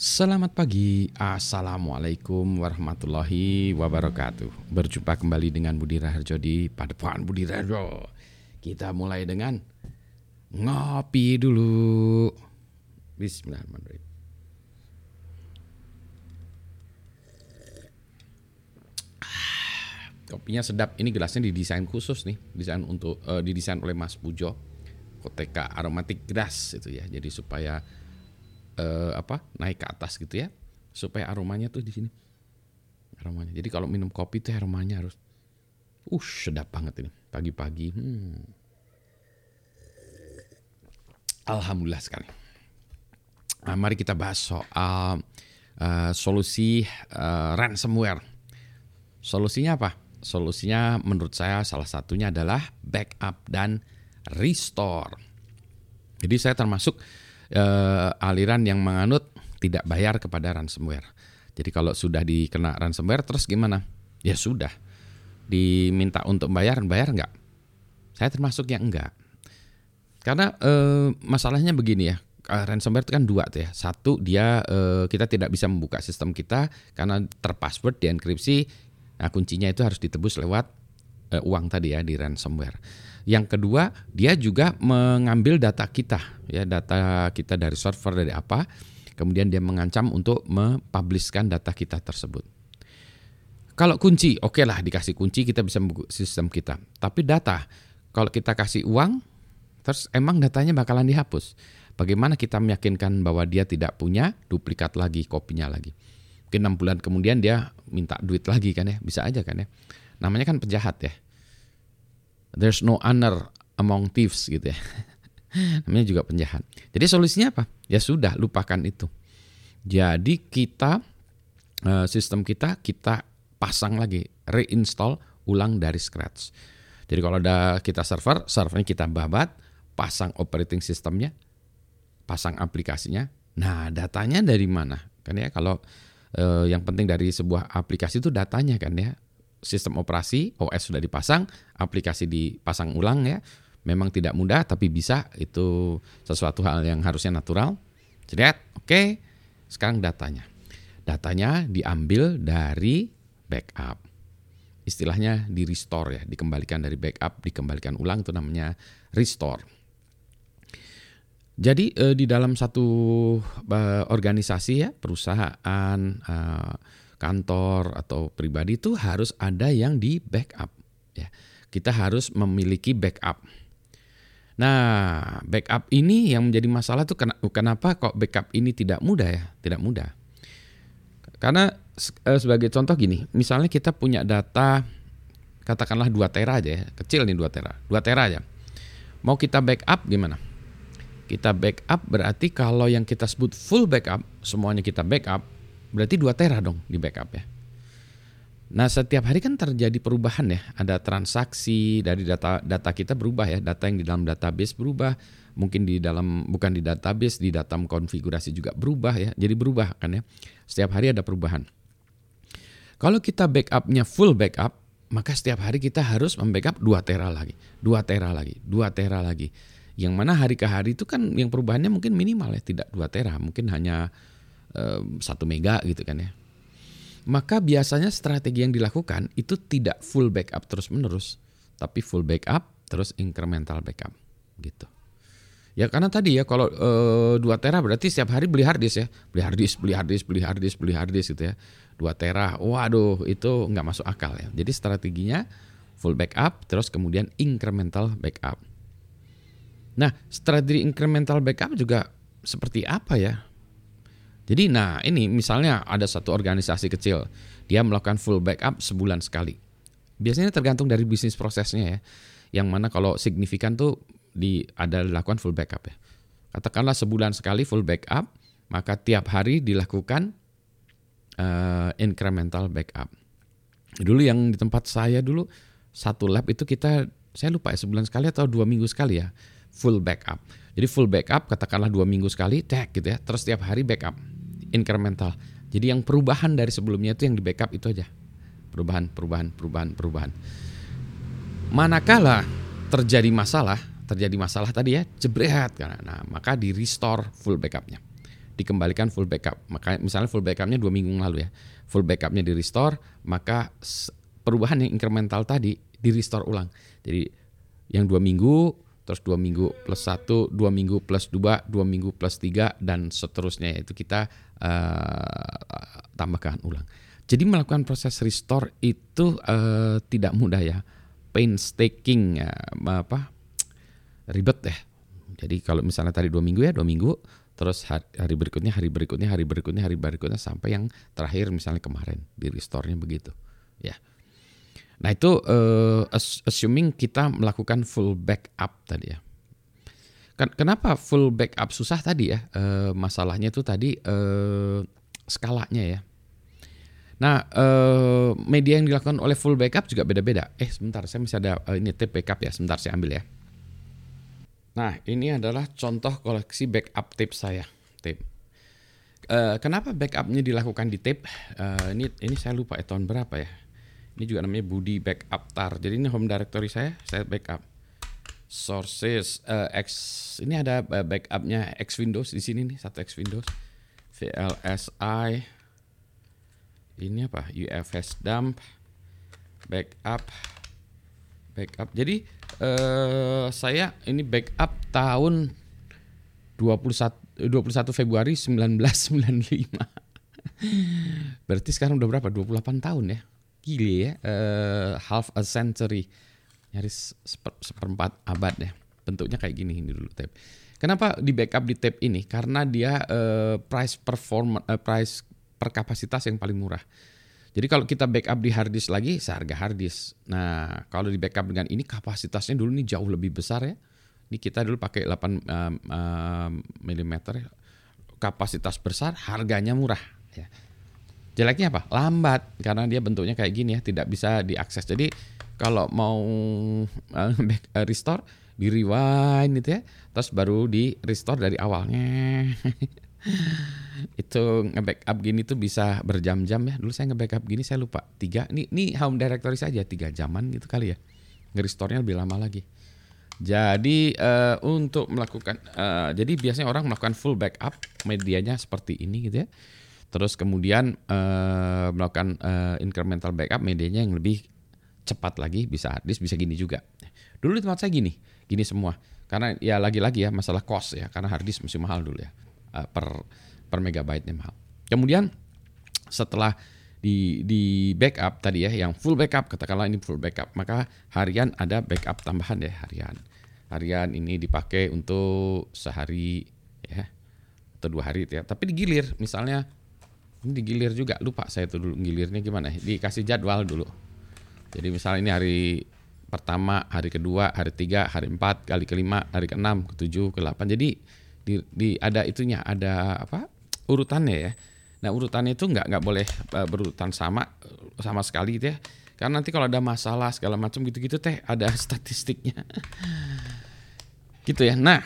Selamat pagi, Assalamualaikum warahmatullahi wabarakatuh. Berjumpa kembali dengan Budi Raharjo di Padepokan Budi Raharjo. Kita mulai dengan ngopi dulu. Bismillahirrahmanirrahim. Ah, Kopinya sedap, ini gelasnya didesain khusus nih. Desain untuk eh, didesain oleh Mas Pujo. Koteka Aromatic Grass itu ya. Jadi supaya eh, apa naik ke atas gitu ya supaya aromanya tuh di sini. Aromanya. Jadi kalau minum kopi tuh aromanya harus uh sedap banget ini pagi-pagi hmm. alhamdulillah sekali. Nah, mari kita bahas soal eh, solusi eh, ransomware. Solusinya apa? Solusinya menurut saya salah satunya adalah backup dan restore. Jadi saya termasuk eh, aliran yang menganut tidak bayar kepada ransomware. Jadi kalau sudah dikena ransomware terus gimana? Ya sudah. Diminta untuk bayar, bayar enggak? Saya termasuk yang enggak. Karena eh, masalahnya begini ya. eh, Ransomware itu kan dua tuh ya. Satu dia eh, kita tidak bisa membuka sistem kita karena terpassword dienkripsi. Nah kuncinya itu harus ditebus lewat eh, uang tadi ya di ransomware. Yang kedua, dia juga mengambil data kita, ya data kita dari server dari apa, kemudian dia mengancam untuk mempublishkan data kita tersebut. Kalau kunci, oke lah dikasih kunci kita bisa sistem kita. Tapi data, kalau kita kasih uang, terus emang datanya bakalan dihapus. Bagaimana kita meyakinkan bahwa dia tidak punya duplikat lagi, kopinya lagi. Mungkin 6 bulan kemudian dia minta duit lagi kan ya, bisa aja kan ya. Namanya kan penjahat ya. There's no honor among thieves gitu ya. Namanya juga penjahat. Jadi solusinya apa? Ya sudah, lupakan itu. Jadi kita eh, sistem kita kita pasang lagi, reinstall ulang dari scratch. Jadi kalau ada kita server, servernya kita babat, pasang operating systemnya, pasang aplikasinya. Nah, datanya dari mana? Kan ya kalau eh, yang penting dari sebuah aplikasi itu datanya kan ya sistem operasi OS sudah dipasang, aplikasi dipasang ulang ya. Memang tidak mudah tapi bisa itu sesuatu hal yang harusnya natural. Jadi oke. Sekarang datanya. Datanya diambil dari backup. Istilahnya di restore ya, dikembalikan dari backup, dikembalikan ulang itu namanya restore. Jadi eh, di dalam satu eh, organisasi ya, perusahaan eh, kantor atau pribadi itu harus ada yang di backup ya. Kita harus memiliki backup. Nah, backup ini yang menjadi masalah tuh kenapa kok backup ini tidak mudah ya? Tidak mudah. Karena eh, sebagai contoh gini, misalnya kita punya data katakanlah 2 tera aja ya, kecil nih 2 tera, 2 tera aja. Mau kita backup gimana? Kita backup berarti kalau yang kita sebut full backup, semuanya kita backup, berarti 2 tera dong di backup ya. Nah, setiap hari kan terjadi perubahan ya. Ada transaksi dari data data kita berubah ya. Data yang di dalam database berubah, mungkin di dalam bukan di database, di data konfigurasi juga berubah ya. Jadi berubah kan ya. Setiap hari ada perubahan. Kalau kita backupnya full backup, maka setiap hari kita harus membackup 2 tera lagi, 2 tera lagi, 2 tera lagi. Yang mana hari ke hari itu kan yang perubahannya mungkin minimal ya, tidak 2 tera, mungkin hanya satu mega gitu kan ya. Maka biasanya strategi yang dilakukan itu tidak full backup terus-menerus, tapi full backup terus incremental backup gitu. Ya karena tadi ya kalau e, 2 tera berarti setiap hari beli hard disk ya. Beli hard disk, beli hard disk, beli hard disk, beli hard disk gitu ya. 2 tera. Waduh, itu nggak masuk akal ya. Jadi strateginya full backup terus kemudian incremental backup. Nah, strategi incremental backup juga seperti apa ya? Jadi nah ini misalnya ada satu organisasi kecil, dia melakukan full backup sebulan sekali. Biasanya tergantung dari bisnis prosesnya ya. Yang mana kalau signifikan tuh di ada dilakukan full backup ya. Katakanlah sebulan sekali full backup, maka tiap hari dilakukan uh, incremental backup. Dulu yang di tempat saya dulu satu lab itu kita saya lupa ya sebulan sekali atau dua minggu sekali ya full backup. Jadi full backup katakanlah dua minggu sekali, tag gitu ya. Terus tiap hari backup incremental. Jadi yang perubahan dari sebelumnya itu yang di backup itu aja. Perubahan, perubahan, perubahan, perubahan. Manakala terjadi masalah, terjadi masalah tadi ya, jebret karena nah, maka di restore full backupnya. dikembalikan full backup. Maka misalnya full backupnya dua minggu lalu ya, full backupnya di restore, maka perubahan yang incremental tadi di restore ulang. Jadi yang dua minggu, terus dua minggu plus satu, dua minggu plus dua, dua minggu plus tiga, dan seterusnya itu kita uh, tambahkan ulang. Jadi melakukan proses restore itu uh, tidak mudah ya, painstaking ya, apa ribet ya. Jadi kalau misalnya tadi dua minggu ya dua minggu, terus hari berikutnya, hari berikutnya, hari berikutnya, hari berikutnya sampai yang terakhir misalnya kemarin di restore-nya begitu. Ya. Nah, itu uh, assuming kita melakukan full backup tadi ya. Kenapa full backup susah tadi ya? Uh, masalahnya itu tadi uh, skalanya ya. Nah, uh, media yang dilakukan oleh full backup juga beda-beda. Eh, sebentar, saya masih ada uh, ini tape backup ya. Sebentar saya ambil ya. Nah, ini adalah contoh koleksi backup tape saya. Tape. Uh, kenapa backupnya dilakukan di tape? Uh, ini ini saya lupa ya tahun berapa ya. Ini juga namanya Budi Backup Tar. Jadi ini home directory saya, saya backup. Sources uh, X ini ada backupnya X Windows di sini nih satu X Windows. VLSI ini apa? UFS dump backup backup. Jadi uh, saya ini backup tahun 21 21 Februari 1995. Berarti sekarang udah berapa? 28 tahun ya. Gile ya. Uh, half a century. Nyaris seper, seperempat abad ya. Bentuknya kayak gini ini dulu tape. Kenapa di backup di tape ini? Karena dia uh, price perform uh, price per kapasitas yang paling murah. Jadi kalau kita backup di hard disk lagi seharga hard disk. Nah, kalau di backup dengan ini kapasitasnya dulu ini jauh lebih besar ya. Ini kita dulu pakai 8 um, um, mm. Kapasitas besar, harganya murah ya. Jeleknya apa? Lambat karena dia bentuknya kayak gini ya, tidak bisa diakses. Jadi kalau mau uh, restore di rewind gitu ya, terus baru di restore dari awalnya. itu nge-backup gini tuh bisa berjam-jam ya. Dulu saya nge-backup gini saya lupa. Tiga, ini, ini home directory saja tiga jaman gitu kali ya. Nge-restore-nya lebih lama lagi. Jadi uh, untuk melakukan, uh, jadi biasanya orang melakukan full backup medianya seperti ini gitu ya. Terus kemudian uh, melakukan uh, incremental backup medianya yang lebih cepat lagi, bisa hard bisa gini juga. Dulu di tempat saya gini, gini semua. Karena ya lagi-lagi ya masalah cost ya, karena hard disk masih mahal dulu ya uh, per per megabyte-nya mahal. Kemudian setelah di di backup tadi ya yang full backup katakanlah ini full backup maka harian ada backup tambahan ya harian harian ini dipakai untuk sehari ya atau dua hari ya tapi digilir misalnya ini digilir juga lupa saya tuh dulu gilirnya gimana. Dikasih jadwal dulu. Jadi misalnya ini hari pertama hari kedua hari tiga hari empat kali kelima hari keenam ketujuh ke delapan jadi di, di ada itunya ada apa urutannya ya. Nah urutannya itu nggak nggak boleh uh, berurutan sama sama sekali gitu ya. Karena nanti kalau ada masalah segala macam gitu-gitu teh ada statistiknya. Gitu ya. Nah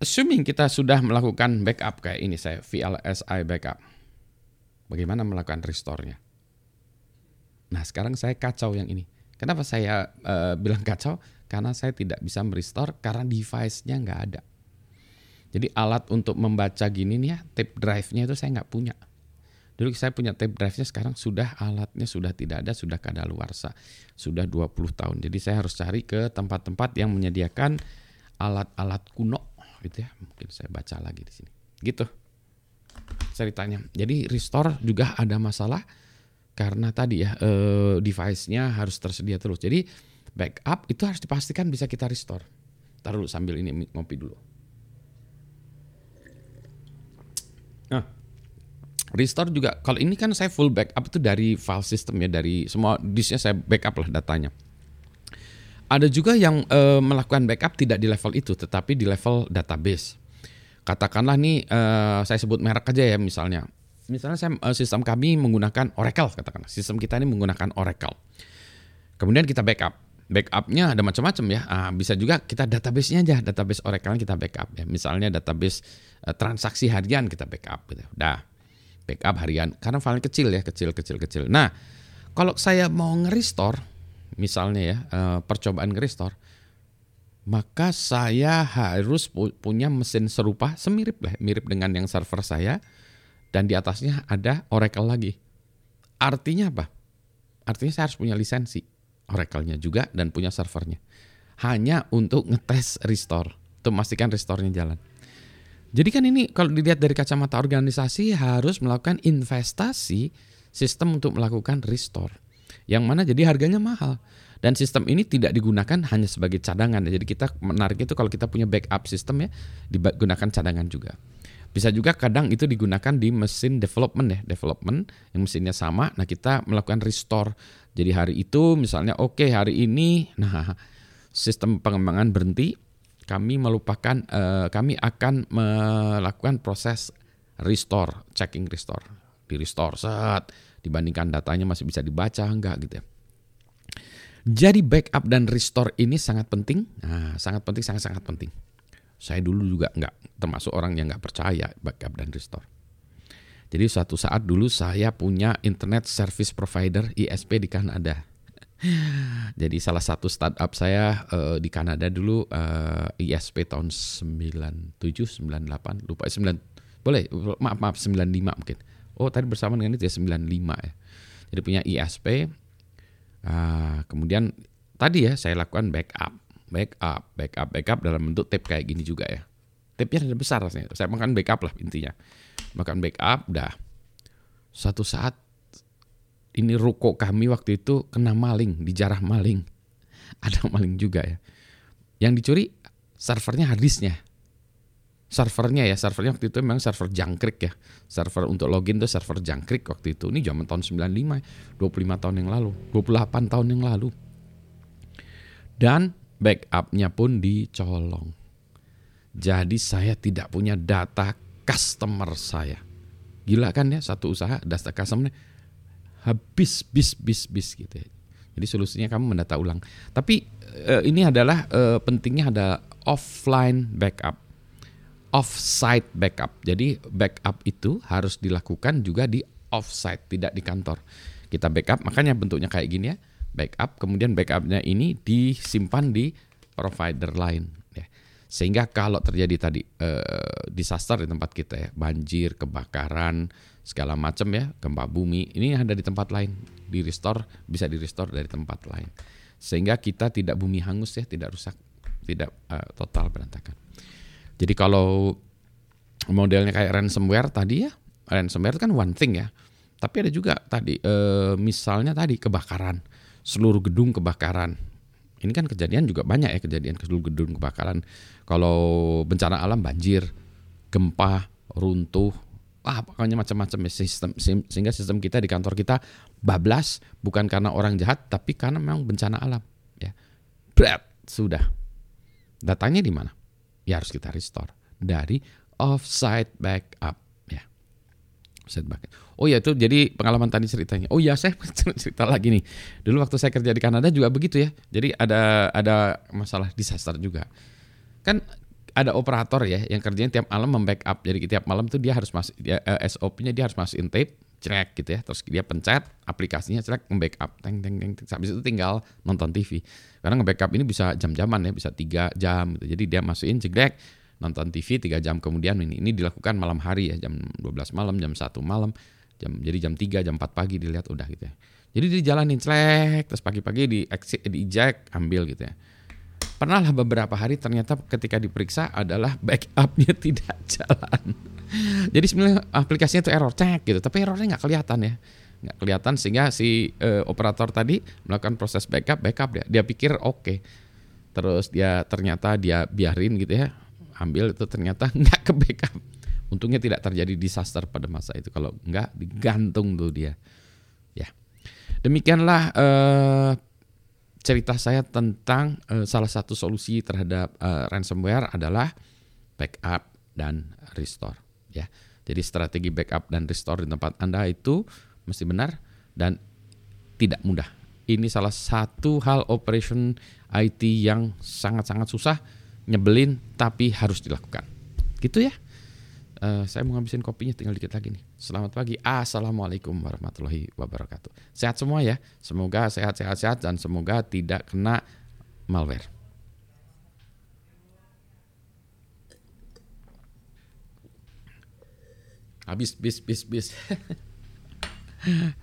assuming kita sudah melakukan backup kayak ini saya VLSI backup bagaimana melakukan restore-nya nah sekarang saya kacau yang ini kenapa saya uh, bilang kacau karena saya tidak bisa merestore karena device-nya nggak ada jadi alat untuk membaca gini nih ya, tape drive-nya itu saya nggak punya. Dulu saya punya tape drive-nya sekarang sudah alatnya sudah tidak ada, sudah kadaluarsa. Sudah 20 tahun. Jadi saya harus cari ke tempat-tempat yang menyediakan alat-alat kuno gitu ya. Mungkin saya baca lagi di sini. Gitu ceritanya. Jadi restore juga ada masalah karena tadi ya eh, device-nya harus tersedia terus. Jadi backup itu harus dipastikan bisa kita restore. Taruh dulu sambil ini ngopi dulu. Nah, restore juga kalau ini kan saya full backup itu dari file system ya dari semua disknya saya backup lah datanya. Ada juga yang e, melakukan backup tidak di level itu tetapi di level database. Katakanlah nih e, saya sebut merek aja ya misalnya. Misalnya saya e, sistem kami menggunakan Oracle katakanlah. Sistem kita ini menggunakan Oracle. Kemudian kita backup. Backupnya ada macam-macam ya. Ah, bisa juga kita database-nya aja, database Oracle kita backup ya. Misalnya database uh, transaksi harian kita backup gitu. Dah. Backup harian karena file kecil ya, kecil kecil kecil. Nah, kalau saya mau nge-restore misalnya ya, uh, percobaan nge-restore maka saya harus punya mesin serupa, semirip lah, mirip dengan yang server saya, dan di atasnya ada Oracle lagi. Artinya apa? Artinya saya harus punya lisensi Oracle-nya juga dan punya servernya. Hanya untuk ngetes restore, untuk memastikan restore-nya jalan. Jadi kan ini kalau dilihat dari kacamata organisasi harus melakukan investasi sistem untuk melakukan restore. Yang mana jadi harganya mahal. Dan sistem ini tidak digunakan hanya sebagai cadangan. Jadi kita menarik itu kalau kita punya backup sistem ya digunakan cadangan juga. Bisa juga kadang itu digunakan di mesin development ya, development yang mesinnya sama. Nah kita melakukan restore. Jadi hari itu misalnya oke okay, hari ini, nah sistem pengembangan berhenti. Kami melupakan, uh, kami akan melakukan proses restore, checking restore, di restore set dibandingkan datanya masih bisa dibaca enggak gitu ya. Jadi backup dan restore ini sangat penting. Nah, sangat penting, sangat sangat penting. Saya dulu juga nggak termasuk orang yang nggak percaya backup dan restore. Jadi suatu saat dulu saya punya internet service provider ISP di Kanada. Jadi salah satu startup saya uh, di Kanada dulu uh, ISP tahun 97 98 lupa 9 boleh maaf maaf 95 mungkin. Oh tadi bersama dengan itu ya 95 ya. Jadi punya ISP Uh, kemudian tadi ya saya lakukan backup, backup, backup, backup dalam bentuk tape kayak gini juga ya. Tape-nya ada besar rasanya. Saya makan backup lah intinya. Makan backup, udah. Suatu saat ini ruko kami waktu itu kena maling, dijarah maling. Ada maling juga ya. Yang dicuri servernya harddisknya servernya ya servernya waktu itu memang server jangkrik ya. Server untuk login tuh server jangkrik waktu itu. Ini zaman tahun 95 25 tahun yang lalu 28 tahun yang lalu. Dan backupnya pun dicolong. Jadi saya tidak punya data customer saya. Gila kan ya satu usaha data customer habis bis bis bis gitu ya. Jadi solusinya kamu mendata ulang. Tapi eh, ini adalah eh, pentingnya ada offline backup off-site backup. Jadi backup itu harus dilakukan juga di off-site, tidak di kantor. Kita backup, makanya bentuknya kayak gini ya. Backup, kemudian backupnya ini disimpan di provider lain. Ya. Sehingga kalau terjadi tadi eh, disaster di tempat kita ya, banjir, kebakaran, segala macam ya, gempa bumi, ini ada di tempat lain, di restore bisa di restore dari tempat lain. Sehingga kita tidak bumi hangus ya, tidak rusak, tidak uh, total berantakan. Jadi kalau modelnya kayak ransomware tadi ya, ransomware itu kan one thing ya. Tapi ada juga tadi e, misalnya tadi kebakaran, seluruh gedung kebakaran. Ini kan kejadian juga banyak ya kejadian seluruh gedung kebakaran. Kalau bencana alam banjir, gempa, runtuh, ah pokoknya macam-macam ya sistem sehingga sistem kita di kantor kita bablas bukan karena orang jahat tapi karena memang bencana alam ya. Berat sudah. Datanya di mana? Ya harus kita restore dari offsite backup ya. Offsite backup. Oh ya itu jadi pengalaman tadi ceritanya. Oh ya saya cerita lagi nih. Dulu waktu saya kerja di Kanada juga begitu ya. Jadi ada ada masalah disaster juga. Kan ada operator ya yang kerjanya tiap malam membackup. Jadi tiap malam tuh dia harus masuk ya, eh, SOP-nya dia harus masukin tape, cek gitu ya. Terus dia pencet aplikasinya cek membackup. Teng teng teng. Habis itu tinggal nonton TV. Karena nge-backup ini bisa jam-jaman ya, bisa tiga jam gitu. Jadi dia masukin jegrek, nonton TV tiga jam kemudian ini ini dilakukan malam hari ya, jam 12 malam, jam satu malam, jam jadi jam 3, jam 4 pagi dilihat udah gitu ya. Jadi dijalanin celek, terus pagi-pagi di exit, di eject, ambil gitu ya. Pernah lah beberapa hari ternyata ketika diperiksa adalah backupnya tidak jalan. Jadi sebenarnya aplikasinya itu error cek gitu, tapi errornya nggak kelihatan ya. Nggak kelihatan sehingga si uh, operator tadi melakukan proses backup backup dia. Dia pikir oke. Okay. terus dia ternyata dia biarin gitu ya. Ambil itu ternyata nggak ke backup. Untungnya tidak terjadi disaster pada masa itu. Kalau nggak digantung tuh dia. Ya. Demikianlah uh, cerita saya tentang uh, salah satu solusi terhadap uh, ransomware adalah backup dan restore ya jadi strategi backup dan restore di tempat anda itu mesti benar dan tidak mudah. Ini salah satu hal operation IT yang sangat-sangat susah, nyebelin tapi harus dilakukan. Gitu ya. Uh, saya mau ngabisin kopinya tinggal dikit lagi nih. Selamat pagi. Assalamualaikum warahmatullahi wabarakatuh. Sehat semua ya. Semoga sehat-sehat sehat dan semoga tidak kena malware. Habis bis bis bis.